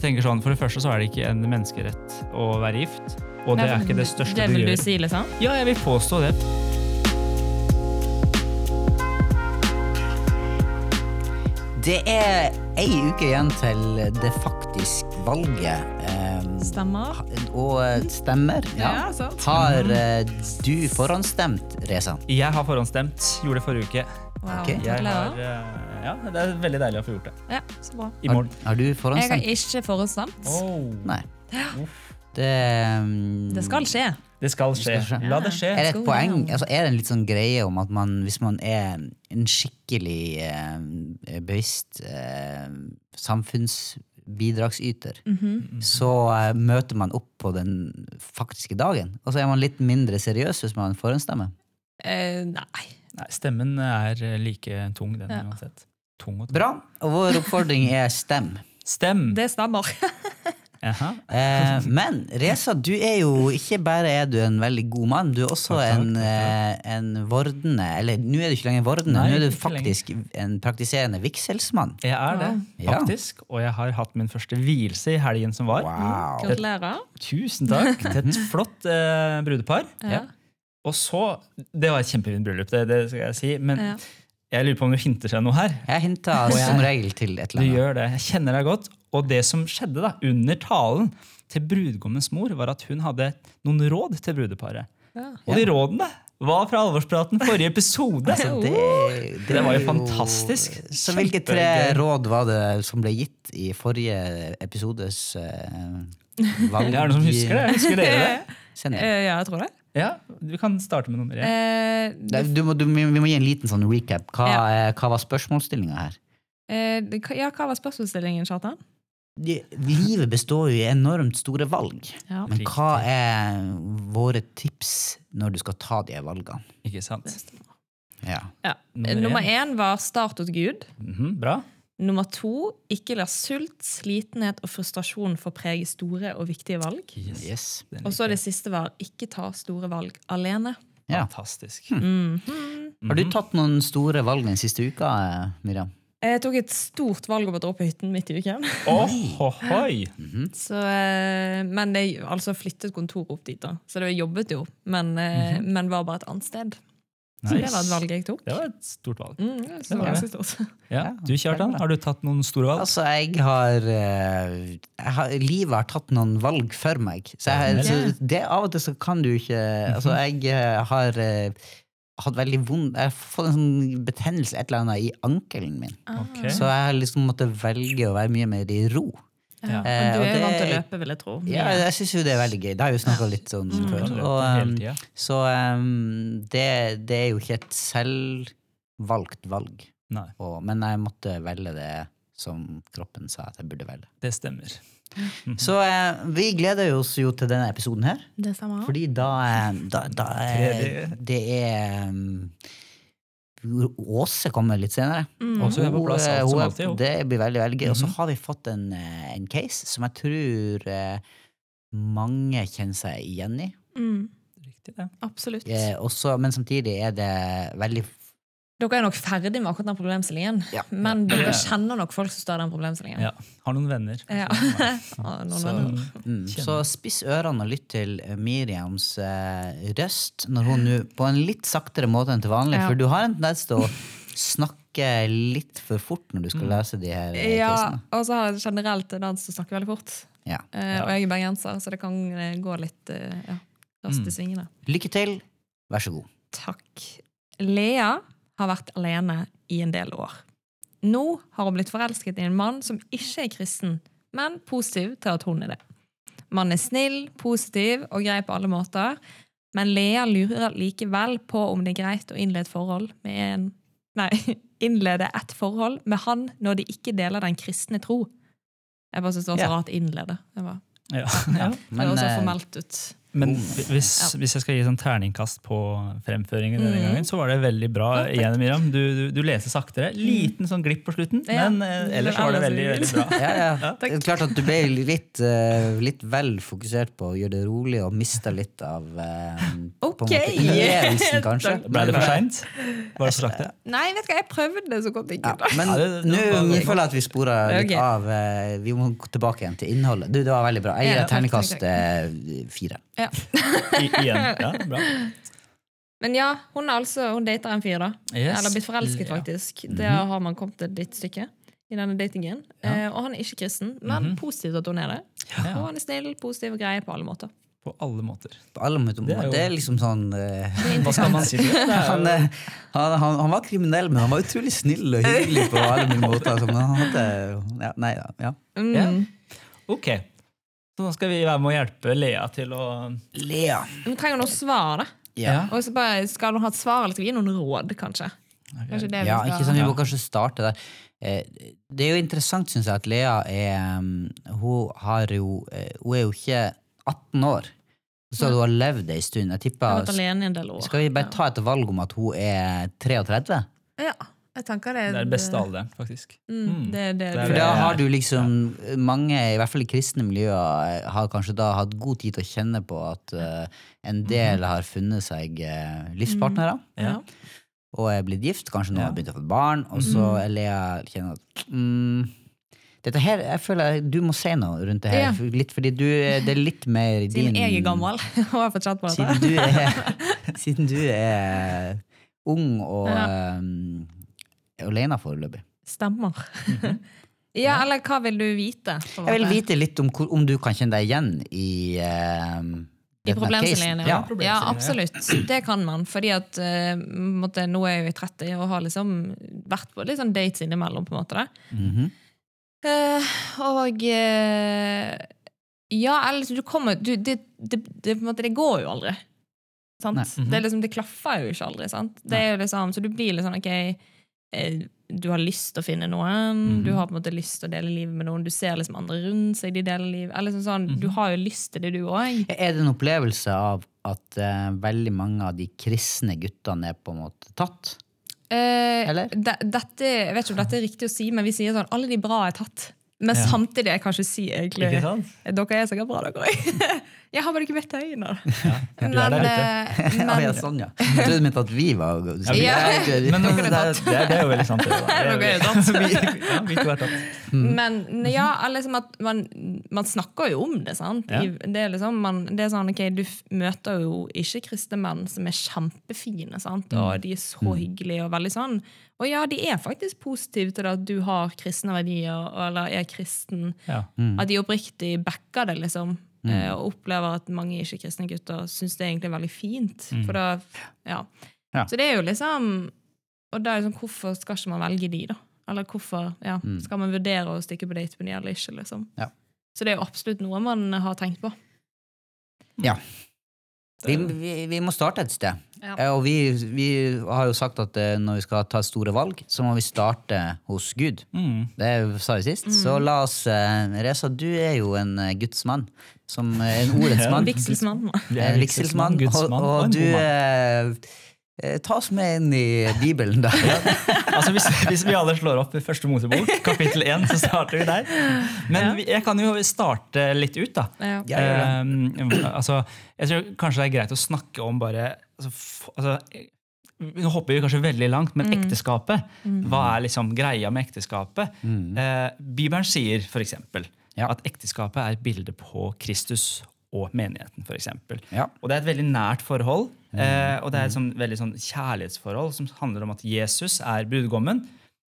Jeg tenker sånn, For det første så er det ikke en menneskerett å være gift. Og det er ikke det største Det du vil gjør. du si, liksom? Ja, jeg vil påstå det. Det er ei uke igjen til det faktisk valget. eh, Stemmer. Og eh, stemmer. Ja. Ja, sant. Har eh, du forhåndsstemt, Reza? Jeg har forhåndsstemt. Gjorde det forrige uke. Wow, Ok. Jeg har, ja, Det er veldig deilig å få gjort det. Ja, så bra. I morgen. er du Jeg har ikke forhåndsstemt. Oh. Nei. Det, um, Det skal skje. Det skal skje. skal skje. La det skje. Er det et Skal poeng, altså er det en litt sånn greie om at man, hvis man er en skikkelig eh, bevisst eh, samfunnsbidragsyter, Mhm. så eh, møter man opp på den faktiske dagen? Og så er man litt mindre seriøs hvis man forhåndsstemmer? Eh, nei. Nei, stemmen er like tung, den Ja. uansett. Tung og tung. Bra. Og vår oppfordring er stem. Stem! Det stemmer. Eh, men Reza, du er jo ikke bare er du en veldig god mann, du er også Takk, takk, en, eh, en vordende Eller nå er du ikke lenger vordende, nå er du faktisk en praktiserende vigselsmann. Jeg er det, Ja. faktisk. Og jeg har hatt min første vielse i helgen som var. Wow. Gratulerer. Tusen takk til et flott eh, brudepar. Ja. Og så Det var et kjempefint bryllup, det, det skal jeg si. Men Ja. Jeg lurer på om du hinter seg noe her. Jeg hinta som regel til et eller annet. Du gjør det. Jeg kjenner deg godt. Og det som skjedde da, under talen til brudgommens mor, var at hun hadde noen råd til brudeparet. Ja. Og de rådene var fra alvorspraten forrige episode. Altså, det, Det var jo fantastisk. Så hvilke tre råd var det som ble gitt i forrige episodes uh, valg? Det er det noen som husker det? Husker dere det? Eh, ja, jeg tror det. Ja, Vi kan starte med nummer én. Eh, Du må, du, vi må gi en liten sånn recap. Hva, Ja. eh, hva var spørsmålsstillinga her? eh, ja, hva var spørsmålsstillingen, Kjartan? Livet består jo i enormt store valg. Ja. Men hva er våre tips når du skal ta de valgene? Ikke sant? Ja. Ja. Nummer én. var start hos Gud. Mhm, bra. Nummer to ikke la sult, slitenhet og frustrasjon få prege store og viktige valg. Yes. Yes. Og så det siste var ikke ta store valg alene. Ja. Fantastisk. Mhm. Har du tatt noen store valg den siste uka, eh, Miriam? Jeg tok et stort valg om å dra på hytten midt i uken. Ohohoi! Så, eh, men jeg altså flyttet kontoret opp dit, da. Så det jobbet jo, men, -hmm. men var bare et annet sted. Så det var et valg jeg tok. Det var et stort valg. Mm, Det var det. Ja. Du Kjartan, har du tatt noen store valg? Altså, jeg har, eh, jeg har Livet har tatt noen valg for meg. Så jeg, så det, av og til så kan du ikke Altså, jeg eh, har eh, hatt veldig vond Jeg har fått en sånn betennelse et eller annet i ankelen min. Okay. Så jeg har liksom måttet velge å være mye mer i ro. Ja. Men Eh, du er jo vant til å løpe, vil jeg tro. Ja, jeg syns jo det er veldig gøy. Det har jeg jo snakka litt sånn mm. før. Og, um, så um, det, det er jo ikke et selvvalgt valg. Og, men jeg måtte velge det som kroppen sa at jeg burde velge. det stemmer. Så eh, vi gleder oss jo til denne episoden her. Det samme. Fordi da, eh, da, da er, Det er um, Åse kommer litt senere. Mm. Åse er på plass, alt som alltid, jo. Det blir veldig veldig gøy. Og så Mhm. har vi fått en, eh, en case som jeg tror eh, mange kjenner seg igjen i. Mm, Riktig, det. absolutt. Eh, også, men samtidig er det veldig Dere er nok ferdig med akkurat den problemstillingen, Ja. men dere kjenner nok folk som står i den problemstillingen. Ja. Har noen venner. Ja. Ja, noen så, venner. mm, så spiss ørene og lytt til eh, Miriams eh, røst når hun nu, på en litt saktere måte enn til vanlig, Ja. for du har en tendens til å snakke litt for fort når du skal lese de her eh, Ja, og så har jeg generelt tendens til å snakke veldig fort. Ja. Eh, Og jeg er bergenser, så det kan eh, gå litt eh, ja, raskt i svingene. Lykke til. Vær så god. Takk. Lea har vært alene i en del år. Nå har hun blitt forelsket i en mann som ikke er kristen, men positiv til at hun er det. Mannen er snill, positiv og grei på alle måter, men Lea lurer likevel på om det er greit å innlede forhold med en Nei, innlede et forhold med han når de ikke deler den kristne tro. Jeg bare synes det var så rart 'innlede'. Bare, Ja. ja, Ja. det høres så eh, formelt ut. Men hvis, hvis jeg skal gi sånn terningkast på fremføringen denne Mm. gangen, så var det veldig bra igjen, Miriam. Du, du, du leser saktere. Liten sånn glipp på slutten, Ja. men eh, ellers var det veldig, veldig bra. Ja, ja. Det er klart at du ble litt, uh, litt vel fokusert på å gjøre det rolig og mista litt av uh, måte innlevelsen, kanskje. Ble det for seint? Var det for sakte? Nei, vet du hva, jeg prøvde det så godt jeg Ja, kunne. men Ja, nå føler jeg at vi spora litt okay. av. Uh, Vi må gå tilbake igjen til innholdet. Du, Det var veldig bra. Jeg gir deg terningkast eh, fire. Ja. I, igjen. Ja, bra. Men ja, hun er altså, hun dater en fyr, da. Yes. Eller blitt forelsket, Ja. faktisk. Det har man kommet et lite stykke i denne datingen. Eh, og han er ikke kristen, men mm -hmm. positivt at hun er det. Ja. Og han er snill, positiv og grei på alle måter. På alle måter. På alle måter. Det er jo- Det er liksom sånn eh, Hva skal man si til det? det? han, eh, han, han, han var kriminell, men han var utrolig snill og hyggelig på alle mulige måter. Altså, men han hadde ja, Nei da. Ja. Mm. Ja. Ok. Så nå skal vi være med å hjelpe Lea til å Lea. Hun trenger noe svar, da. Ja. Og så bare, skal hun ha et svar, eller skal vi gi noen råd, kanskje? Kanskje det vi Ja, skal- ikke sant? Vi må kanskje starte der. Eh, Det er jo interessant, syns jeg, at Lea er um, Hun har jo eh, Hun er jo ikke 18 år. Så hun har levd ei stund. Jeg tipper vært alene i en del år. Skal vi bare ta et valg om at hun er 33? Ja, det Det er det beste alderen, faktisk. Mm, det det. Det For da har du liksom Mange, i hvert fall i kristne miljøer, har kanskje da hatt god tid til å kjenne på at uh, en del har funnet seg uh, livspartnere. Ja. og er blitt gift, kanskje nå har begynt å få barn, og så er Lea kjenner at mm, dette her, jeg føler Du må si noe rundt det her, Ja. litt, fordi du, det er litt mer din Siden jeg er gammel og har fått kjent på dette. Siden du er, siden du er ung og Ja. um, alene foreløpig. Stemmer. ja, eller hva vil du vite? Jeg vil vite litt om om du kan kjenne deg igjen i um, I problemstillingene, ja. Ja. ja. absolutt. Det kan man. Fordi at eh, måtte, nå er jeg jo i 30 og har liksom vært på litt sånn dates innimellom. på en måte Mm -hmm. uh, og uh, Ja, eller liksom, du kommer du, det, det, det, på en måte, det går jo aldri. Sant? Nei. det, er liksom, det klaffer jo ikke aldri. Sant? Det er jo liksom, så du blir litt sånn OK Du har lyst til å finne noen, Mhm. du har på en måte lyst til å dele livet med noen. Du ser liksom andre rundt seg, de deler liv. Eller liksom sånn, Du har jo lyst til det, du òg. Er det en opplevelse av at uh, veldig mange av de kristne guttene er på en måte tatt? Uh, Eller? de, dette, jeg vet ikke om dette er riktig å si, men vi sier sånn alle de bra er tatt. Men Ja. samtidig jeg kan ikke si egentlig Dere er sikkert bra, dere òg. jeg har bare ikke møtt deg, øynene. Du er der ute. eh, Ja, men ja, sånn, ja. Jeg trodde du mente at vi var Ja, vi- Ja. Men det, er er, det, er, det er jo veldig sant. Det, da. Dere er vi, ja, vi to er tatt. Men ja, liksom at man, man snakker jo om det. sant? Ja. Det, er liksom, man, det er sånn, ok, Du møter jo ikke-kristne menn som er kjempefine, sant? Mm. og de er så hyggelige. Og veldig sånn, og ja, de er faktisk positive til det at du har kristne verdier, eller er kristen. Ja. At de oppriktig backer det, liksom. Mm. eh, Og opplever at mange ikke-kristne gutter syns det er egentlig veldig fint. For da, ja. Mm. Ja. Så det er jo liksom Og da er sånn, hvorfor skal ikke man velge de, da? Eller hvorfor ja, skal man vurdere å stikke på date med de eller ikke? liksom? Mm. Ja. Så det er jo absolutt noe man har tenkt på. Ja. Vi, vi, vi må starte et sted. Ja. Eh, Og vi, vi har jo sagt at eh, når vi skal ta store valg, så må vi starte hos Gud. Mm. Det sa vi sist. Så la oss eh, Reza, du er jo en gudsmann. Guds mann. Som eh, en ordets mann. Vigselsmann. Vi er vigselsmann. Og, og og du eh, eh, Ta oss med inn i Bibelen, da. Altså hvis, hvis vi alle slår opp i første Mosebok, kapittel 1, så starter vi der. Men vi, jeg kan jo starte litt ut, da. Ja. Ja. Um, altså, jeg tror kanskje det er greit å snakke om bare altså, f- altså, Nå hopper vi kanskje veldig langt, men ekteskapet. Hva er liksom greia med ekteskapet? Eh, Bibelen sier f.eks. Ja. at ekteskapet er et bilde på Kristus og menigheten. Eksempel. Ja. og det er et veldig nært forhold. Eh, og det er et sånn, veldig sånn kjærlighetsforhold som handler om at Jesus er brudgommen.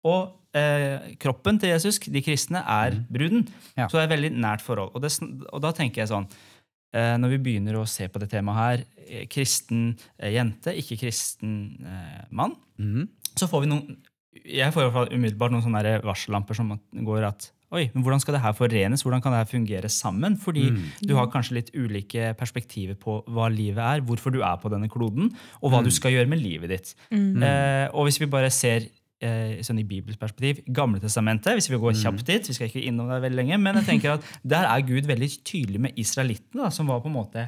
Og eh, kroppen til Jesus, de kristne, er bruden. Ja. Så det er et veldig nært forhold. Og, det, og da tenker jeg sånn eh, Når vi begynner å se på det temaet her, eh, kristen eh, jente, ikke kristen eh, mann, mm. så får vi noen Jeg får i hvert fall umiddelbart noen sånne varsellamper som går at Oi, men Hvordan skal det her forenes? Hvordan kan det her fungere sammen? Fordi du har kanskje litt ulike perspektiver på hva livet er, hvorfor du er på denne kloden, og hva du skal gjøre med livet ditt. Eh, og hvis vi bare ser eh, sånn i Bibels perspektiv, Gamle testamentet, hvis vi går kjapt dit, vi skal ikke innom det veldig lenge, men jeg tenker at der er Gud veldig tydelig med israelittene, da, som var på en måte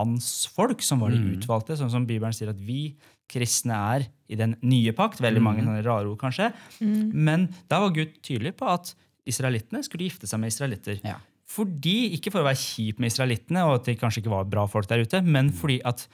hans folk, som var de Mm. utvalgte. Sånn som Bibelen sier at vi kristne er i den nye pakt. Veldig mange Mm. sånne rare ord, kanskje. Men da var Gud tydelig på at israelittene skulle gifte seg med israelitter. Ja. Fordi, Ikke for å være kjip med israelittene, og at de kanskje ikke var bra folk der ute, men fordi at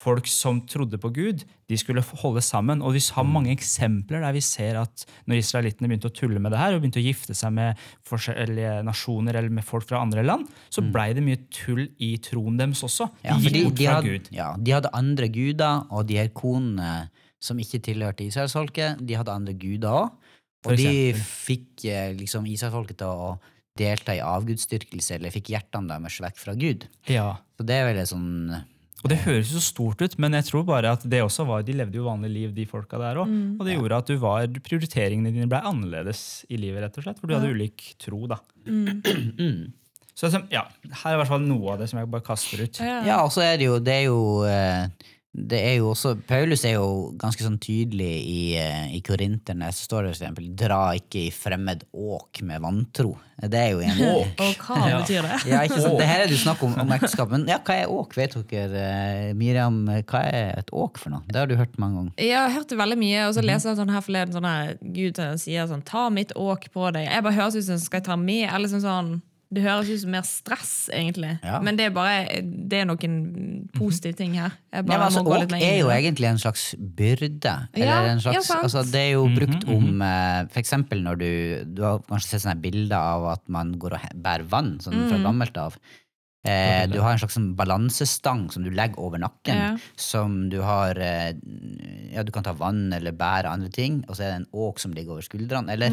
folk som trodde på Gud, de skulle holde sammen. Og vi har mange eksempler der vi ser at når israelittene begynte å tulle med det her, og begynte å gifte seg med forskjellige nasjoner eller med folk fra andre land, så blei det mye tull i troen deres også. De gikk fordi bort fra hadde, Gud. ja, de hadde andre guder, og de her konene som ikke tilhørte israelsfolket, de hadde andre guder òg. For Og de fikk eh, liksom israelsfolket til å delta i avgudsdyrkelse, eller fikk hjertene deres vekk fra Gud. Ja. Så det er vel et sånn Og det høres jo så stort ut, men jeg tror bare at det også var, de levde jo vanlig liv, de folka der òg. Og det gjorde at du var, prioriteringene dine ble annerledes i livet, rett og slett. For du hadde ulik tro, da. Så liksom, ja, her er i hvert fall noe av det som jeg bare kaster ut. Ja. Ja, og så er det jo Det er jo eh, det er jo også, Paulus er jo ganske sånn tydelig i, eh, i Korinterne. Så står det for eksempel 'dra ikke i fremmed åk med vantro'. Det er jo en åk. Og hva Ja. betyr det? Ja, ikke sant? Det her er det snakk om, om ekteskap. Men ja, hva er åk? Vet dere, eh, Miriam, hva er et åk for noe? Det har du hørt mange ganger. Jeg har hørt det veldig mye, og så leser jeg sånn her forleden sånn her, Gud sier sånn 'ta mitt åk på deg'. Jeg bare høres ut som skal jeg ta med, eller sånn sånn Det høres ut som mer stress, egentlig. Ja. Men det er bare Det er noen positive ting her. Jeg bare ja, altså, må gå litt er jo egentlig en slags byrde. Ja, en slags, ja, altså, det er jo brukt om -hmm. For eksempel når du Du har kanskje sett sånne bilder av at man går og bærer vann, sånn fra gammelt av. Eh, du har en slags sånn balansestang som du legger over nakken, Ja. som du har eh, Ja, du kan ta vann eller bære andre ting, og så er det en åk som ligger over skuldrene. Eller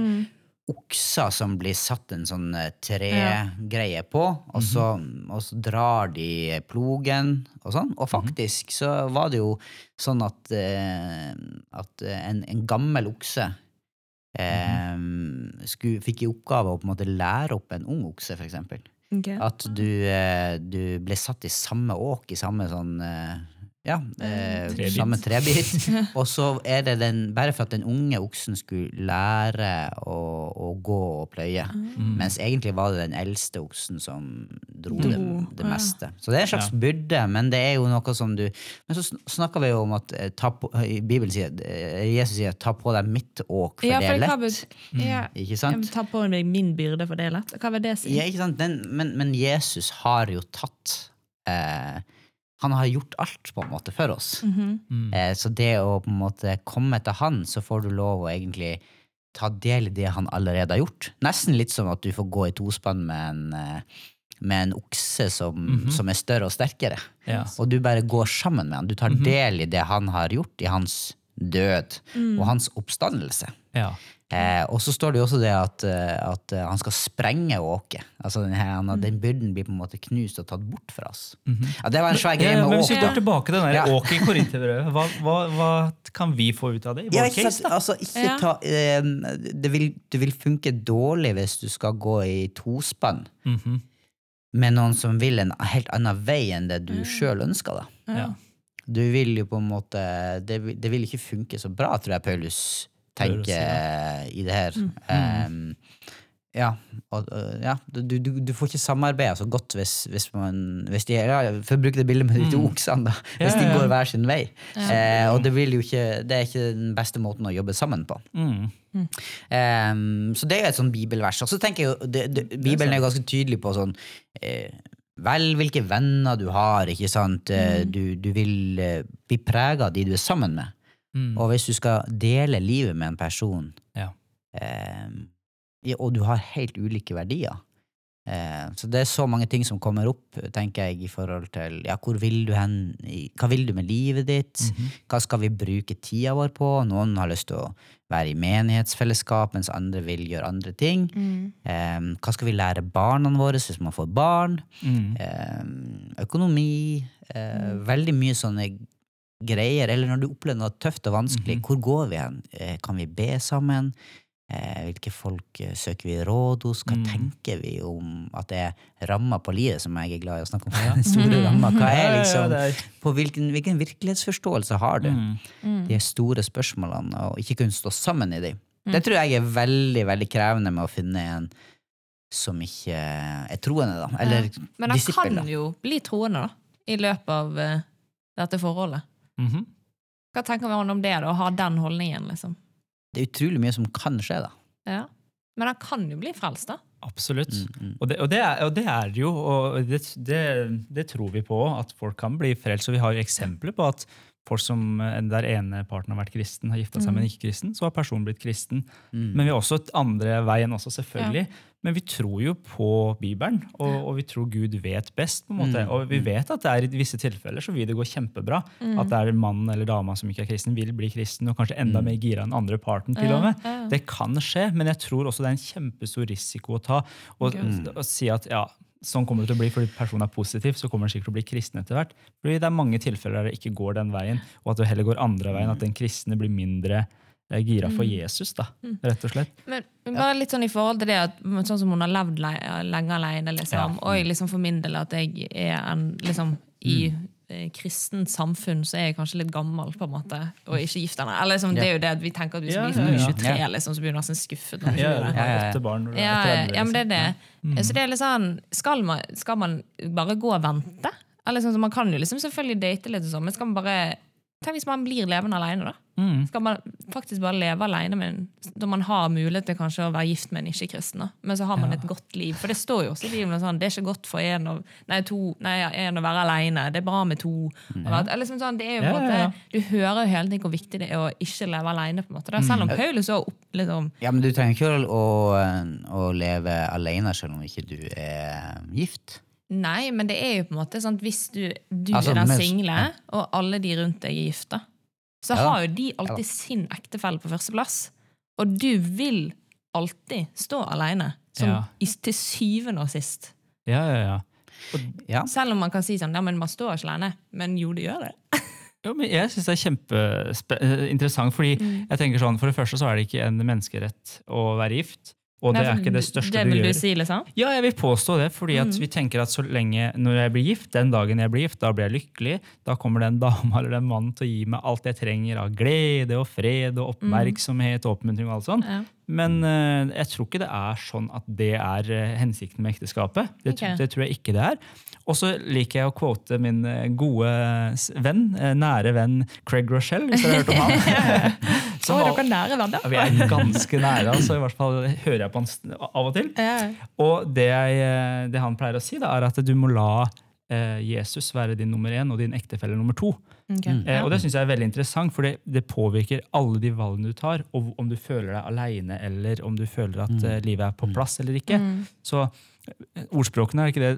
okser som blir satt en sånn eh, tregreie på, og så, og så drar de plogen og sånn. Og faktisk så var det jo sånn at, eh, at en, en gammel okse eh, skulle, fikk i oppgave å på en måte lære opp en ung okse, for eksempel. Ok. At du, eh, du ble satt i samme åk, i samme sånn eh, ja, eh, Trebit. samme trebit. Og så er det den Bare for at den unge oksen skulle lære å, å gå og pløye. Mens egentlig var det den eldste oksen som dro det, det meste. Så det er en slags byrde, men det er jo noe som du Men så snakker vi jo om at eh, ta på, i Bibelen sier eh, Jesus sier 'ta på deg mitt åk, for Ja, det er lett'. bet- ja. Ikke sant? ta på meg min byrde, for det er lett. Hva vil det si? Ja, ikke sant? Den, men, men Jesus har jo tatt eh, Han har gjort alt på en måte for oss. Mhm. eh, så det å på en måte komme til han, så får du lov å egentlig ta del i det han allerede har gjort. Nesten litt som at du får gå i tospann med en, eh, med en okse som, som er større og sterkere. Ja. Og du bare går sammen med han. Du tar del i det han har gjort, i hans død og hans oppstandelse. Ja. Eh, og så står det jo også det at, eh, at eh, han skal sprenge åket. Altså den, her, han, den byrden blir på en måte knust og tatt bort fra oss. Ja, det var en svær Ja, greie ja, med men hvis vi går tilbake til den Ja. åket i Korinterbrevet, hva, hva, hva kan vi få ut av det? i Ja, vår ikke case, sant? da? Altså, ikke Ja. ta, eh, det, vil, det vil funke dårlig hvis du skal gå i tospann Mhm. med noen som vil en helt annen vei enn det du sjøl ønsker. Da. ja. Du vil jo på en måte det, det vil ikke funke så bra, tror jeg Paulus tenker si i det her. Um, ja, og, ja du, du, du får ikke samarbeida så godt hvis, hvis man hvis de, ja, For å bruke det bildet med de to oksene, da. Hvis Ja, de ja, går hver sin vei. Eh, og det, vil jo ikke, det er ikke den beste måten å jobbe sammen på. Mm. Um, så det er jo et sånn bibelvers. Og så tenker jeg jo, det, det, Bibelen er ganske tydelig på sånn eh, Vel hvilke venner du har, ikke sant. Mm. Du, du vil eh, bli prega av de du er sammen med. Mm. Og hvis du skal dele livet med en person, Ja. eh, og du har helt ulike verdier eh, Så det er så mange ting som kommer opp, tenker jeg, i forhold til ja, hvor vil du hen, hva vil du med livet ditt, hva skal vi bruke tida vår på? Noen har lyst til å være i menighetsfellesskap, mens andre vil gjøre andre ting. Eh, hva skal vi lære barna våre hvis man får barn? Mm. eh, økonomi, eh, veldig mye sånne greier. Eller når du opplever noe tøft og vanskelig, hvor går vi hen? Eh, kan vi be sammen? Eh, hvilke folk eh, søker vi råd hos? Hva tenker vi om at det er ramma på livet, som jeg er glad i å snakke om? Den store rammer. Hva er ja, ja, liksom, på hvilken, hvilken virkelighetsforståelse har du? Mm. De store spørsmålene, og ikke kunne stå sammen i dem. Det tror jeg er veldig veldig krevende med å finne en som ikke er troende, da. Eller Men han disippel, kan da. jo bli troende, da. i løpet av dette forholdet. Mhm. Hva tenker man om det, da, å ha den holdningen? liksom? Det er utrolig mye som kan skje, da. Ja. Men han kan jo bli frelst, da. Absolutt. Mm, Og, det, og, det er, og det er jo, og det, det, det tror vi på, at folk kan bli frelst. Og vi har jo eksempler på at folk som eh, der ene parten har vært kristen, har gifta seg med en ikke-kristen, så har personen blitt kristen. mm. Men vi har også et andre veien også, selvfølgelig. Men vi tror jo på Bibelen, og, og vi tror Gud vet best. på en måte. Mm. Og vi vet at det er i visse tilfeller så vil det gå kjempebra. At det er mannen eller dama som ikke er kristen, vil bli kristen, og kanskje enda Mm. mer gira enn andre parten. til og med. Ja, ja. Det kan skje, men jeg tror også det er en kjempestor risiko å ta. Og, og si at ja, sånn kommer det til å bli fordi personen er positiv, så kommer den sikkert til å bli kristen etter hvert. Fordi det er mange tilfeller der det ikke går den veien, og at du heller går andre veien. At den kristne blir mindre eh, gira for Jesus, da, rett og slett. Men men bare litt sånn i forhold til det at sånn som hun har levd lenge alene, liksom, Ja. og liksom for min del at jeg er en liksom i Mm. Eh, kristent samfunn så er jeg kanskje litt gammel, på en måte, og ikke gift ennå. Eller liksom, Det er jo det at vi tenker at vi ja, blir ja. 23, liksom, så blir vi nesten skuffet. Når Ja, du det. Ja, ja, ja. barn Ja, er 30. ja, men det er liksom. det. Så det er litt sånn, skal man, skal man bare gå og vente? Eller sånn, så man kan jo liksom selvfølgelig date litt, og sånn, men skal man bare Tenk hvis man blir levende alene, da. Mm. Skal man faktisk bare leve alene med en, når man har mulighet til kanskje å være gift med en ikke-kristen, men så har man et godt liv? For det står jo også i Bibelen sånn, det er ikke godt for en å, nei, to, nei, en å være alene. Det er bra med to. Eller, liksom sånn, det er jo på en Ja, ja, ja. måte, Du hører jo hele tiden hvor viktig det er å ikke leve alene. på en måte. Da. Selv om Paulus òg liksom, Ja, men du trenger ikke å, å, å leve alene selv om ikke du er gift. Nei, men det er jo på en måte sånn at hvis du, du Altså, er den single, ja. og alle de rundt deg er gifte, så Ja har jo de Ja alltid sin ektefelle på førsteplass. Og du vil alltid stå alene, Ja. til syvende og sist. Ja, ja, ja. Ja. Selv om man kan si sånn, ja, men man står ikke alene. Men jo, det gjør det. Jo, men jeg syns det er kjempeinteressant, fordi jeg tenker sånn, for det første så er det ikke en menneskerett å være gift. Og det er ikke det største det du vil gjør. du si, liksom? Ja, jeg vil påstå det, fordi at vi tenker at så lenge når jeg blir gift, den dagen jeg blir gift, da blir jeg lykkelig. Da kommer den dama eller den mannen til å gi meg alt jeg trenger av glede og fred og oppmerksomhet og oppmuntring og alt sånt. Ja. Men eh, jeg tror ikke det er sånn at det er eh, hensikten med ekteskapet. Det, okay. Det tror jeg ikke det er. Og så liker jeg å quote min eh, gode venn, nære venn Craig Rochelle, hvis dere har hørt om han. Å, oh, dere er nære venn, da. vi er ganske nære, altså. I hvert fall hører jeg på han av og til. Og det, jeg, det han pleier å si, da, er at du må la Jesus være din nummer én og din ektefelle nummer to. Ok. Eh, og det synes jeg er veldig interessant, for det, det påvirker alle de valgene du tar. Og om du føler deg aleine, eller om du føler at mm. livet er på plass eller ikke. Mm. Så eh, ordspråkene er ikke det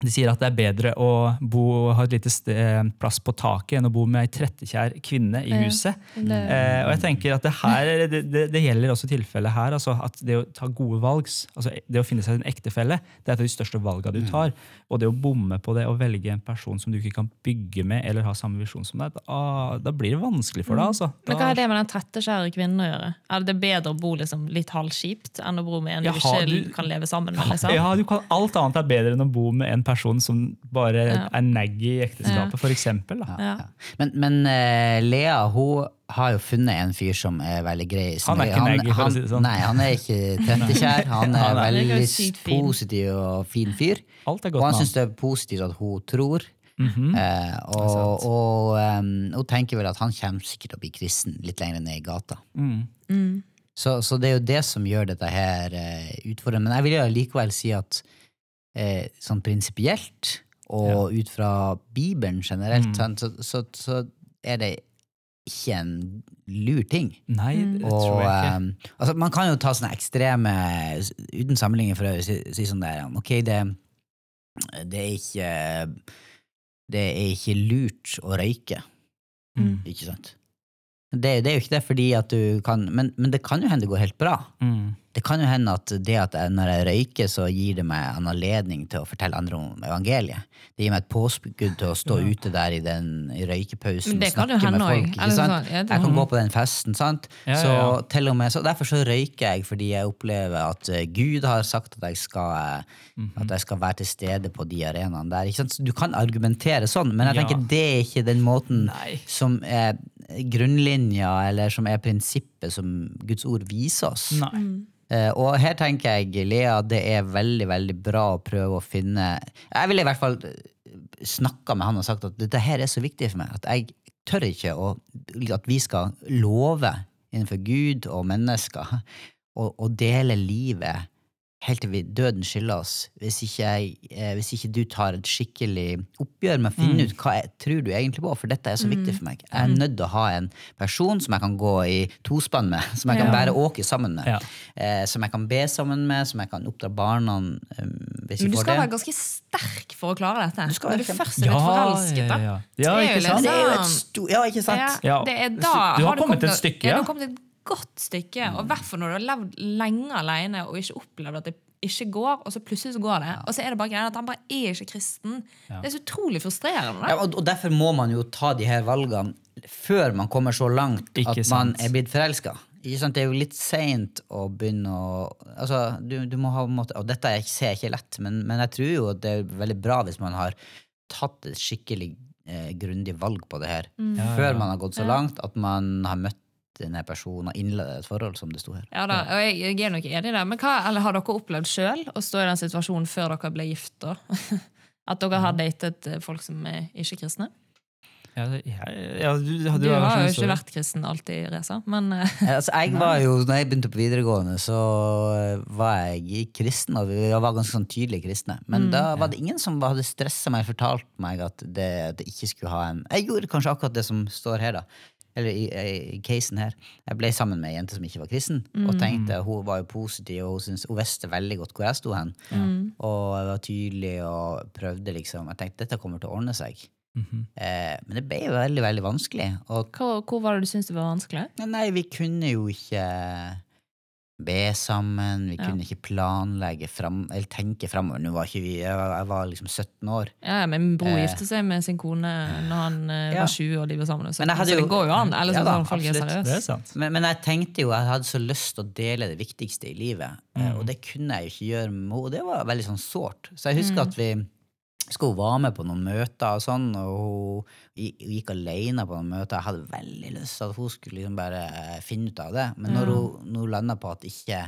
de sier at det er bedre å bo, ha et lite sted, plass på taket enn å bo med ei trettekjær kvinne i Ja. huset. Det, Eh, og jeg tenker at det her, det, det, det gjelder også tilfellet her. Altså at det å ta gode valg, altså det å finne seg en ektefelle, det er et av de største valgene du tar. Og det å bomme på det og velge en person som du ikke kan bygge med eller ha samme visjon som deg, da, da blir det vanskelig for deg. altså. men hva har det med den trettekjære kvinnen å gjøre? Er det bedre å bo liksom litt halvskipt enn å bo med en Ja, du ikke du- kan leve sammen med? liksom? ja, du kan, alt annet er bedre enn å bo med en person som bare Ja. er naggy i ekteskapet, eksempel. Da. Ja. Men, men uh, Lea hun har jo funnet en fyr som er veldig grei. Han er ikke neggy, for å si det sånn. Nei, han er ikke trettekjær. Han er Han er- veldig er positiv og fin fyr. Alt er Og godt han med syns det er positivt at hun tror. Mhm. Eh, og og um, hun tenker vel at han kommer sikkert til å bli kristen litt lenger ned i gata. Mm. Mm. Så, så det er jo det som gjør dette her uh, utfordrende. Men jeg vil jo likevel si at eh, sånn prinsipielt, og ut fra Bibelen generelt, Mm. så, så, så er det ikke en lur ting. Nei, det Og, tror jeg ikke. eh, altså, man kan jo ta sånne ekstreme, uten sammenligning for øvrig, si, si sånn der, ok, det, det er ikke det er ikke lurt å røyke, Mm. ikke sant? Det, det er jo ikke det fordi at du kan, men, men det kan jo hende det går helt bra. Mm. Det kan jo hende at det at jeg, når jeg røyker, så gir det meg en anledning til å fortelle andre om evangeliet. Det gir meg et påskudd til å stå Ja. ute der i den i røykepausen og snakke med folk. Ikke sant? Jeg kan gå på den festen, sant? Ja, ja, Så, til og med, så derfor så røyker jeg, fordi jeg opplever at eh, Gud har sagt at jeg skal, Mhm. at jeg skal være til stede på de arenaene der. Ikke sant? Så du kan argumentere sånn, men jeg Ja. tenker det er ikke den måten Nei. som er grunnlinja, eller som er prinsippet som Guds ord viser oss. Nei. Eh, og her tenker jeg, Lea, det er veldig veldig bra å prøve å finne Jeg ville i hvert fall snakka med han og sagt at dette her er så viktig for meg at jeg tør ikke å, at vi skal love innenfor Gud og mennesker å, å dele livet helt til vi døden skiller oss, hvis ikke, jeg, eh, hvis ikke du tar et skikkelig oppgjør med å finne ut hva jeg tror du egentlig på, for dette er så viktig for meg. Jeg er nødt til å ha en person som jeg kan gå i tospann med, som jeg kan Ja. bære åke sammen med, Ja. eh, som jeg kan be sammen med, som jeg kan oppdra barna um, hvis Men du skal det. være ganske sterk for å klare dette. Du skal Når være du først er litt forelsket, da. ja, ja. Ja ikke sant? Det er jo et stort ja, ikke sant? Ja, Ja. det er Du- da du har du kommet et stykke, ja. ja. Du har kommet et godt stykke, og i hvert fall når du har levd lenge alene og ikke opplevd at det ikke går, og så plutselig så går det. Og så er det bare greia at han bare er ikke kristen. Det er så utrolig frustrerende. Ja, og, og derfor må man jo ta de her valgene før man kommer så langt Ikke at man er blitt forelska. Det er jo litt seint å begynne å altså, du, du må ha måte, Og dette er, ser jeg ikke lett, men, men jeg tror jo at det er veldig bra hvis man har tatt et skikkelig eh, grundig valg på det her. Ja, ja, Før man har gått så langt at man har møtt denne personen og innlede et forhold, som det sto her. Ja da, og jeg, jeg er nok enig i det. Men hva, eller har dere opplevd sjøl å stå i den situasjonen før dere ble gift? da? At dere har datet eh, folk som er ikke-kristne? Ja, ja, ja, du, du, Du har har sånn jo ikke vært kristen alltid, Reza. Men eh, Altså, jeg var jo, når jeg begynte på videregående, så eh, var jeg kristen, og vi var ganske sånn tydelig kristne. Men da var det ingen som hadde stressa meg og fortalt meg at det, det ikke skulle ha en Jeg gjorde kanskje akkurat det som står her, da. Eller i, i casen her. Jeg ble sammen med ei jente som ikke var kristen, og tenkte hun var jo positiv, og hun, synes, hun visste veldig godt hvor jeg sto hen. Og jeg var tydelig og prøvde, liksom. Jeg tenkte dette kommer til å ordne seg. Mhm. eh, men det ble jo veldig, veldig vanskelig. Og hvor, hvor var det du syntes det var vanskelig? Nei, Nei, vi kunne jo ikke be sammen, vi Ja. kunne ikke planlegge fram, eller tenke framover. Nå var ikke vi, jeg var, jeg var liksom 17 år. Ja, men Min bror Eh. gifte seg med sin kone når han eh, Ja. var 20 og de var sammen. Så, Men jeg hadde så det går jo an. Eller Ja sånn da, folk er. Er seriøse. Men, men jeg tenkte jo, jeg hadde så lyst til å dele det viktigste i livet, eh, Mm. og det kunne jeg jo ikke gjøre med henne, og det var veldig sånn sårt. Så jeg husker Mm. at vi skulle være med på noen møter og sånn, og hun gikk alene på noen møter. Jeg hadde veldig lyst til at hun skulle liksom bare finne ut av det, men når Ja. hun, når hun landa på at ikke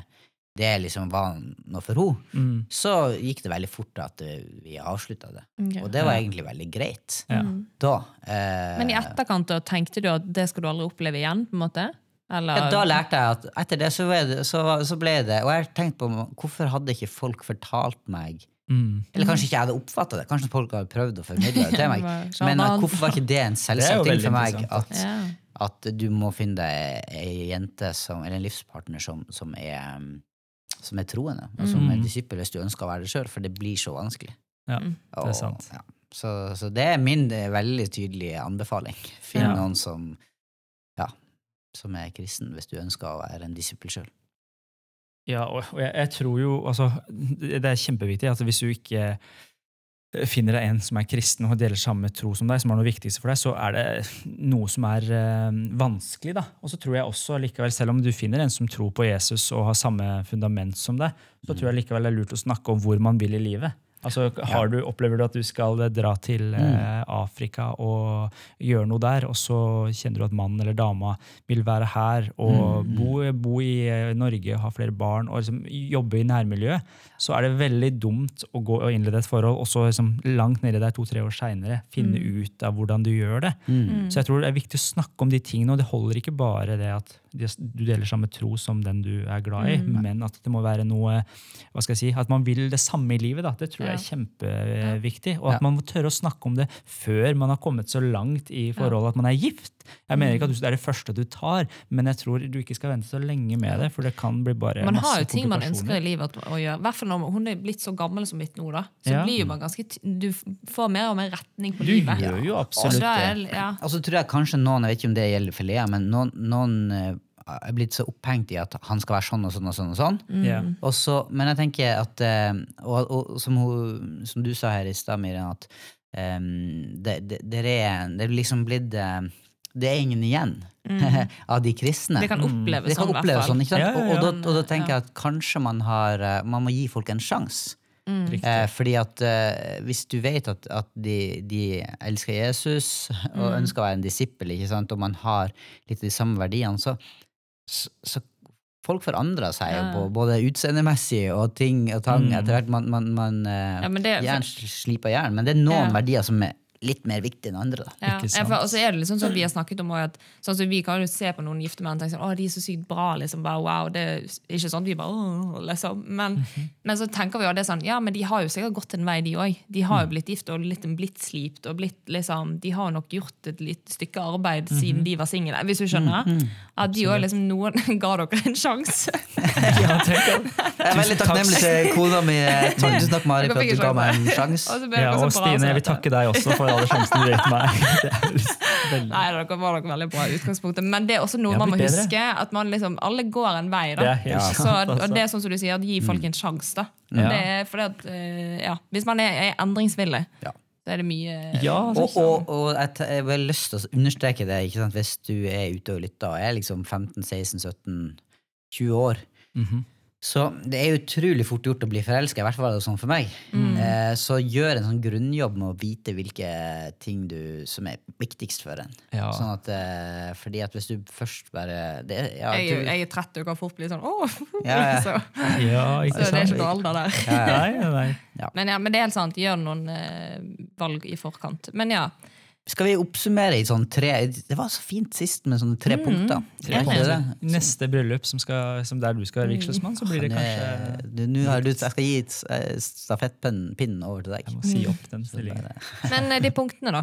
det liksom var noe for henne, Mm. så gikk det veldig fort at eh, vi avslutta det. Okay. Og det var egentlig veldig greit. Ja. Da. Eh, Men i etterkant da, tenkte du at det skal du aldri oppleve igjen? på en måte? Eller, ja, da lærte jeg at etter det så, ble det, så, så ble det Og jeg tenkte på hvorfor hadde ikke folk fortalt meg Mm. Eller kanskje ikke jeg hadde oppfatta det. Kanskje folk hadde prøvd å formidle det til meg. Men hvorfor var ikke det en selvsagt ting for meg? At, ja. at du må finne deg ei jente som, eller en livspartner som, som, er, um, som er troende, og som er Mm. disippel hvis du ønsker å være det sjøl, for det blir så vanskelig. Ja, Mm. det er sant. ja. så, så det er min eh, veldig tydelige anbefaling. Finn Ja. noen som, ja, som er kristen, hvis du ønsker å være en disippel sjøl. Ja, og jeg, jeg tror jo altså, Det det er kjempeviktig at hvis du ikke eh, finner deg en som er kristen og deler samme tro som deg, som er noe viktigste for deg, så er det noe som er øh, vanskelig. da. Og så tror jeg også likevel, selv om du finner en som tror på Jesus og har samme fundament som deg, så tror jeg likevel det er lurt å snakke om hvor man vil i livet. Altså, har du, Opplever du at du skal dra til eh, Afrika og gjøre noe der, og så kjenner du at mannen eller dama vil være her og bo, bo i eh, Norge, ha flere barn og liksom jobbe i nærmiljøet, så er det veldig dumt å gå og innlede et forhold, og så liksom langt nedi der to-tre år seinere finne ut av hvordan du gjør det. Så jeg tror det er viktig å snakke om de tingene, og det holder ikke bare det at du deler samme tro som den du er glad i, men at det må være noe hva skal jeg si, At man vil det samme i livet. Da. Det tror jeg er kjempeviktig. Og at Ja. man må tørre å snakke om det før man har kommet så langt i forholdet at man er gift. Jeg mener ikke at det er det første du tar, men jeg tror du ikke skal vente så lenge med det, for det kan bli bare Man masse har jo ting man ønsker i livet å gjøre. I hvert fall når hun er blitt så gammel som mitt nå. da. Så Ja. blir jo man ganske, du får mer og mer retning på Du livet. gjør jo absolutt det. ja. Og så tror jeg kanskje noen, jeg vet ikke om det gjelder for Lea, men noen, noen eh, er blitt så opphengt i at han skal være sånn og sånn og sånn. og sånn. Ja. Og så, men jeg tenker at eh, Og, og som, hun, som du sa her i stad, Miriam, at um, det, det, det, er, det er liksom blitt eh, Det er ingen igjen av de kristne. Det kan oppleves Det kan sånn, oppleves sånn, ikke sant? Ja, ja, Og, og, da, og da tenker jeg at kanskje man har eh, Man må gi folk en sjanse. Mm. Eh, fordi at eh, hvis du vet at, at de, de elsker Jesus og ønsker å være en disippel, og man har litt de samme verdiene, så, så, så folk forandrer seg jo Ja. på både utseendemessig og ting og tang Mm. etter hvert. Man, man, man eh, Ja, det- jern sliper jern, men det er noen Ja. verdier som er litt mer viktig enn andre. da. Ja, Ikke ja, for, og så er det liksom sånn vi har snakket om at sånn som Vi kan jo se på noen gifte menn og tenke sånn, å, de er så sykt bra. liksom, bare, wow, det er ikke sånn vi bare, «Åh», liksom. men, Mhm. men så tenker vi jo det er sånn, ja, men de har jo sikkert gått en vei, de òg. De Mm. har jo blitt gift og litt, blitt slipt. og blitt liksom, De har nok gjort et litt stykke arbeid Mhm. siden de var single. Hvis du skjønner? At de også liksom, Noen ga dere en sjanse. Ja, tenker. Jeg er veldig takknemlig til kona mi. eh, tusen takk, Mari, for at du ga meg en sjanse. Ja, og Stine, jeg vil takke deg også for alle sjansene du ga til meg. Veldig... Nei, dere var nok veldig bra utgangspunktet. Men det er også noe man må bedre. huske. At man liksom, alle går en vei. Da. Det er så, og altså. det er sånn som du sier, at gi folk en sjanse. da. Er at, eh, ja, Hvis man er, er endringsvillig, Ja. så er det mye Ja, Og, altså. og, og jeg t- jeg har lyst til å understreke det, hvis du er ute og lytter og er liksom 15-16-17-20 år. Mhm. Så det er utrolig fort gjort å bli forelska, i hvert fall er det sånn for meg. Mm. Eh, så gjør en sånn grunnjobb med å vite hvilke ting du, som er viktigst for en. Ja. Sånn at, eh, fordi at hvis du først bare det, ja, jeg, du, jeg er 30 og kan fort bli sånn åh! Ja, ja. så, Ja, så det er ikke noe alder der. Nei, nei. Men, ja, men det er helt sant. Gjør noen eh, valg i forkant. Men ja. Skal vi oppsummere i sånn tre Det var så fint sist med sånne tre punkter. Tre Var ikke? Neste bryllup som, skal, som der du skal være vigselsmann, så blir det kanskje du- nå har du, Jeg skal gi eh, stafettpinnen over til deg. Jeg må si opp den stillingen. Men eh, de punktene, da?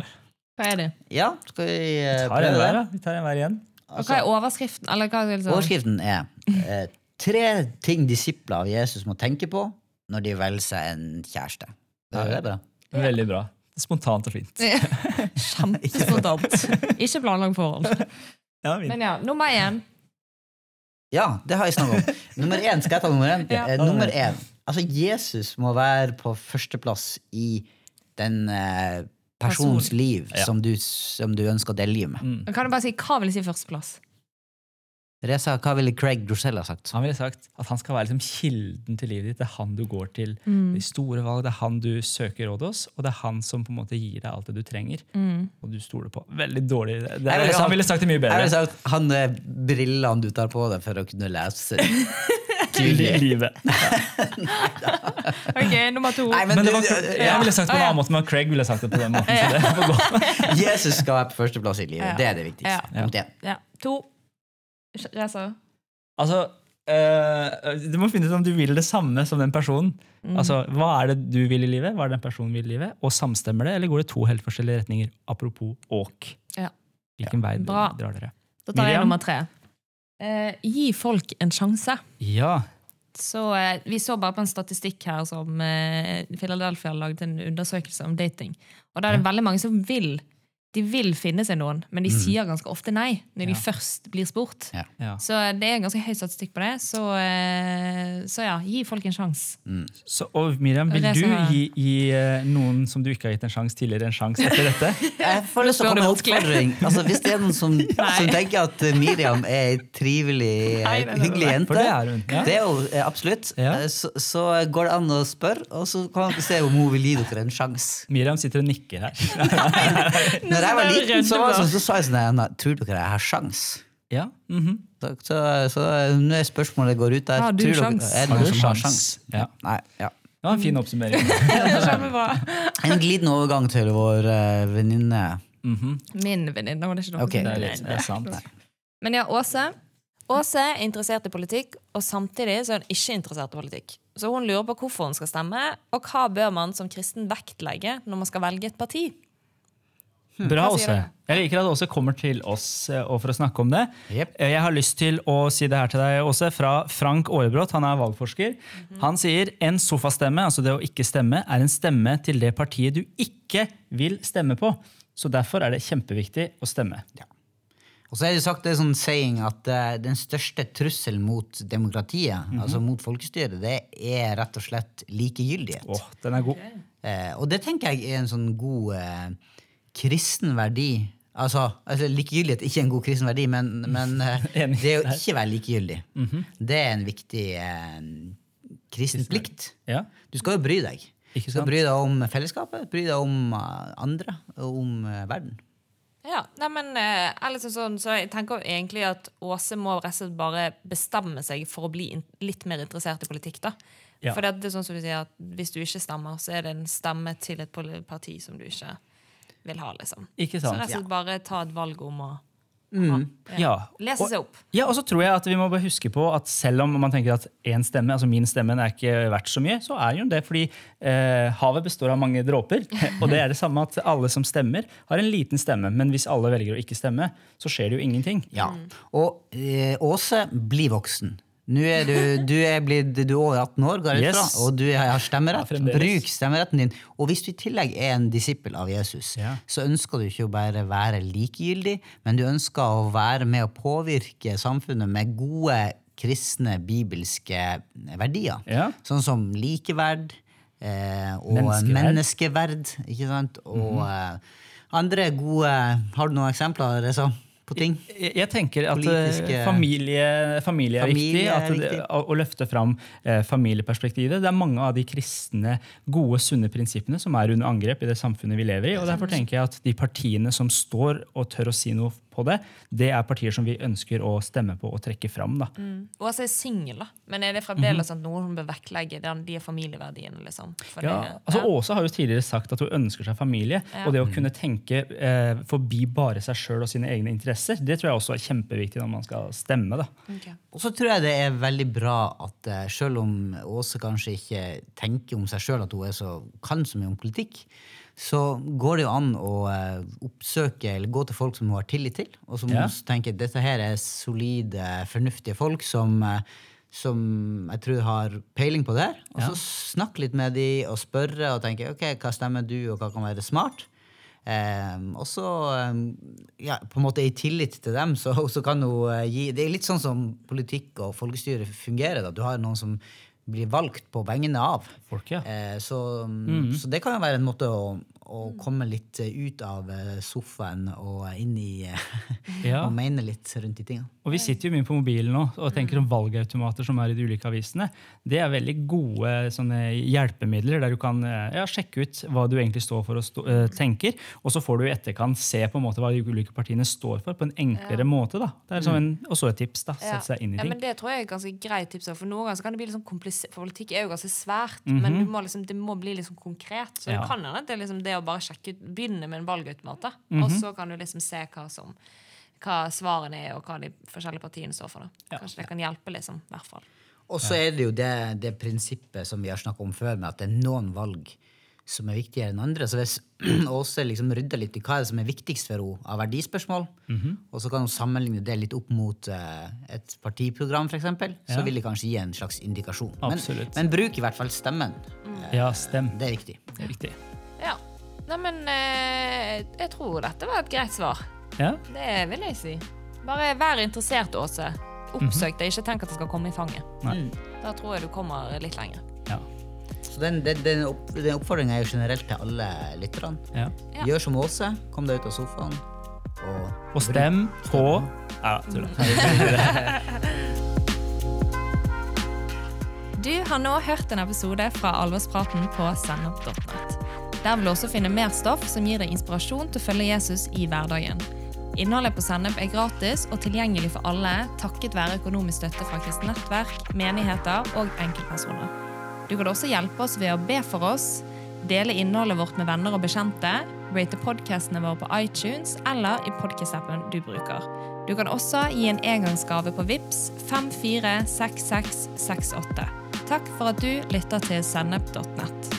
Hva er de? Ja, skal vi eh, Tar en prøve hver, det? da. Vi tar en hver igjen. Og hva er overskriften? Eller hva er liksom? Overskriften er eh, tre ting disipler av Jesus må tenke på når de velger seg en kjæreste. Det er bra. Veldig bra. Spontant og fint. Kjempespontant. Ikke planlagt forhold. Ja. Men ja, nummer én. Ja, det har jeg snakket om. Nummer én, skal jeg ta nummer én? Ja. Eh, nummer én. Altså, Jesus må være på førsteplass i den eh, persons liv Ja. som, du, som du ønsker å delge med. Mm. Kan du bare si, Hva vil jeg si førsteplass? Reza, hva ville Craig Drosell ha sagt? Han ville sagt at han skal være liksom kilden til livet ditt. Det er han du går til. Mm. De store valg, Det er han du søker råd hos, og det er han som på en måte gir deg alt det du trenger. Mm. Og du stoler på. Veldig dårlig. Det, ville sagt- han ville sagt det mye Jeg ville bedre. sagt han eh, brillene du tar på deg for å kunne lese livet. Ok, nummer to. Nei, men, Men det du, var, jeg ville sagt det på en annen måte, men Craig ville sagt det på den måten. Så det. Jesus skal være på førsteplass i livet. Ja. Det er det viktigste. Ja. Ja. To. Reza. Altså, eh, Du må finne ut om du vil det samme som den personen. Mm. Altså, Hva er det du vil i livet, hva er det den personen vil i livet, og samstemmer det, eller går det to helt forskjellige retninger? Apropos åk. Ja. Hvilken vei Bra. drar dere? Da tar jeg Miriam? nummer tre. Eh, gi folk en sjanse. Ja. Så eh, Vi så bare på en statistikk her som eh, Philadelphia laget en undersøkelse om dating. Og der er det veldig mange som vil de vil finne seg noen, men de sier ganske ofte nei når de først blir spurt. Ja. ja. Så det er ganske høy statistikk på det. Så, eh, så ja, gi folk en sjanse. Mm. og Miriam, vil du gi, gi eh, noen som du ikke har gitt en sjanse tidligere, en sjanse etter dette? Jeg får lyst til å komme med oppfordring. Altså, hvis det er noen som, som tenker at eh, Miriam er ei trivelig, eh, Nei, nei, nei, hyggelig jente, det er hun. Ja. det er jo eh, absolutt, Ja. eh, så, så går det an å spørre, og så kan dere se om hun vil gi dere en sjanse. Miriam sitter og nikker her. Når jeg var liten, så, var sånn, så sa jeg sånn «Nei, Tror dere jeg har sjans? Ja, mhm. Så, så, så nå er spørsmålet går ut der. Har du dere- sjans? Er det Har noen du som har sjans? Ja. Nei, ja. Det var en fin oppsummering. En glidende overgang til vår uh, venninne. Mhm. Min venninne. var det ikke noe Ok. Det er, litt, det er sant. Men ja, Åse. Åse er interessert i politikk, og samtidig så er hun ikke interessert i politikk. Så hun lurer på hvorfor hun skal stemme, og hva bør man som kristen vektlegge når man skal velge et parti. Bra, Åse. Jeg liker at Åse kommer til oss eh, for å snakke om det. Jep. Eh, Jeg har lyst til å si det her til deg, Åse, fra Frank Aarebrot. Han er valgforsker. Han sier en sofastemme, altså det å ikke stemme, er en stemme til det partiet du ikke vil stemme på. Så derfor er det kjempeviktig å stemme. Og så er det sagt det er sånn saying at eh, den største trusselen mot demokratiet, Mhm. altså mot folkestyret, det er rett og slett likegyldighet. Åh, den er god. Eh, og det tenker jeg er en sånn god eh, kristen verdi. Altså, altså likegyldighet ikke en god kristen verdi, men, men eh, det å ikke være likegyldig, Mhm. det er en viktig eh, kristen plikt. Ja. Du skal jo bry deg. Ikke Du skal bry deg om fellesskapet, bry deg om eh, andre og om eh, verden. Ja, nei, men eh, liksom sånn, så jeg tenker egentlig at Åse må resten bare bestemme seg for å bli in litt mer interessert i politikk. da. Ja. For det, er sånn som du sier at Hvis du ikke stemmer, så er det en stemme til et parti som du ikke vil ha. liksom. Ikke Så rett og slett bare ta et valg om å Ja. lese seg opp. Ja, og så tror jeg at vi må bare huske på at selv om man tenker at én stemme, altså min stemme er ikke verdt så mye, så er jo det fordi eh, havet består av mange dråper. Og det er det samme at alle som stemmer, har en liten stemme. Men hvis alle velger å ikke stemme, så skjer det jo ingenting. Ja. Og eh, Åse, bli voksen. Nå er du, du er blitt du er over 18 år, går jeg Yes. og du har stemmerett. Ja. Bruk stemmeretten din. Og hvis du i tillegg er en disippel av Jesus, Ja. så ønsker du ikke å bare være likegyldig, men du ønsker å være med å påvirke samfunnet med gode kristne, bibelske verdier. Ja. Sånn som likeverd eh, og Menneskeverd. menneskeverd. Og eh, andre gode Har du noen eksempler Reza, på ting? Jeg, jeg tenker at Politiske- eh, familie, familie er Familie er det, viktig. å, å løfte fram eh, familieperspektivet. Det er mange av de kristne, gode, sunne prinsippene som er under angrep i det samfunnet vi lever i. og Derfor tenker jeg at de partiene som står og tør å si noe på det, det er partier som vi ønsker å stemme på og trekke fram. Da. Åse er single, da. Men er det fremdeles mm -hmm. noen hun bør vektlegge den, de familieverdiene? liksom? For Ja, det- altså ja. Åse har jo tidligere sagt at hun ønsker seg familie. Ja. Og det å kunne tenke eh, forbi bare seg sjøl og sine egne interesser, det tror jeg også er kjempeviktig når man skal stemme. da. Okay. Og så tror jeg det er veldig bra at eh, selv om Åse kanskje ikke tenker om seg sjøl at hun er så, kan så mye om politikk, så går det jo an å eh, oppsøke eller gå til folk som hun har tillit til, og som Ja. hun tenker dette her er solide, fornuftige folk som, eh, som jeg tror har peiling på det her. Og så snakke litt med de og spørre og tenke ok, hva stemmer du, og hva kan være smart? Um, og så, um, ja, på en måte i tillit til dem, så, så kan hun eh, gi Det er litt sånn som politikk og folkestyre fungerer. da. Du har noen som blir valgt på vegne av. Folk, ja. Eh, så, så det kan jo være en måte å, å komme litt eh, ut av eh, sofaen og inn i eh, Ja. Og mene litt rundt de tingene. Og vi sitter jo mye på mobilen nå og tenker om valgautomater som er i de ulike avisene. Det er veldig gode sånne hjelpemidler der du kan ja, sjekke ut hva du egentlig står for og stå, tenker. Og så får du i etterkant se på en måte hva de ulike partiene står for, på en enklere måte. da. Det er som en, også et tips. da, Sette seg inn i Ja, ting. men Det tror jeg er et ganske greit tips. For noen ganger kan det bli litt sånn komplisert. Politikk er jo ganske svært, men du må liksom, det må bli liksom konkret. Så Mhm. Ja. det kan hende at det er liksom det å bare sjekke ut, begynne med en valgautomat, da. Mhm. og så kan du liksom se hva som hva svarene er, og hva de forskjellige partiene står for. da. Kanskje det kan hjelpe, liksom. i hvert fall. Og så er det jo det, det prinsippet som vi har snakka om før, med at det er noen valg som er viktigere enn andre. Så hvis Åse liksom rydder litt i hva er det som er viktigst for henne av verdispørsmål, og så kan hun sammenligne det litt opp mot eh, et partiprogram, f.eks., så Ja. vil det kanskje gi en slags indikasjon. Men, men bruk i hvert fall stemmen. Ja, stem. Det er viktig. Det er viktig. Ja. Neimen, eh, jeg tror dette var et greit svar. Ja, Det vil jeg si. Bare vær interessert, Åse. Oppsøk det, ikke tenk at det skal komme i fanget. Nei. Da tror jeg du kommer litt lenger. ja, Så den, den, den, opp, den oppfordringa er jo generelt til alle lytterne. ja. Ja. Gjør som Åse, kom deg ut av sofaen. Og, Og stem på Ja, tuller. Du har nå hørt en episode fra Alvorspraten på sennep.nett. Der vil du også finne mer stoff som gir deg inspirasjon til å følge Jesus i hverdagen. Innholdet på Sennep er gratis og tilgjengelig for alle takket være økonomisk støtte fra kristent nettverk, menigheter og enkeltpersoner. Du kan også hjelpe oss ved å be for oss, dele innholdet vårt med venner og bekjente, rate podkastene våre på iTunes eller i podcast-appen du bruker. Du kan også gi en engangsgave på VIPS 546668. Takk for at du lytter til sennep.nett.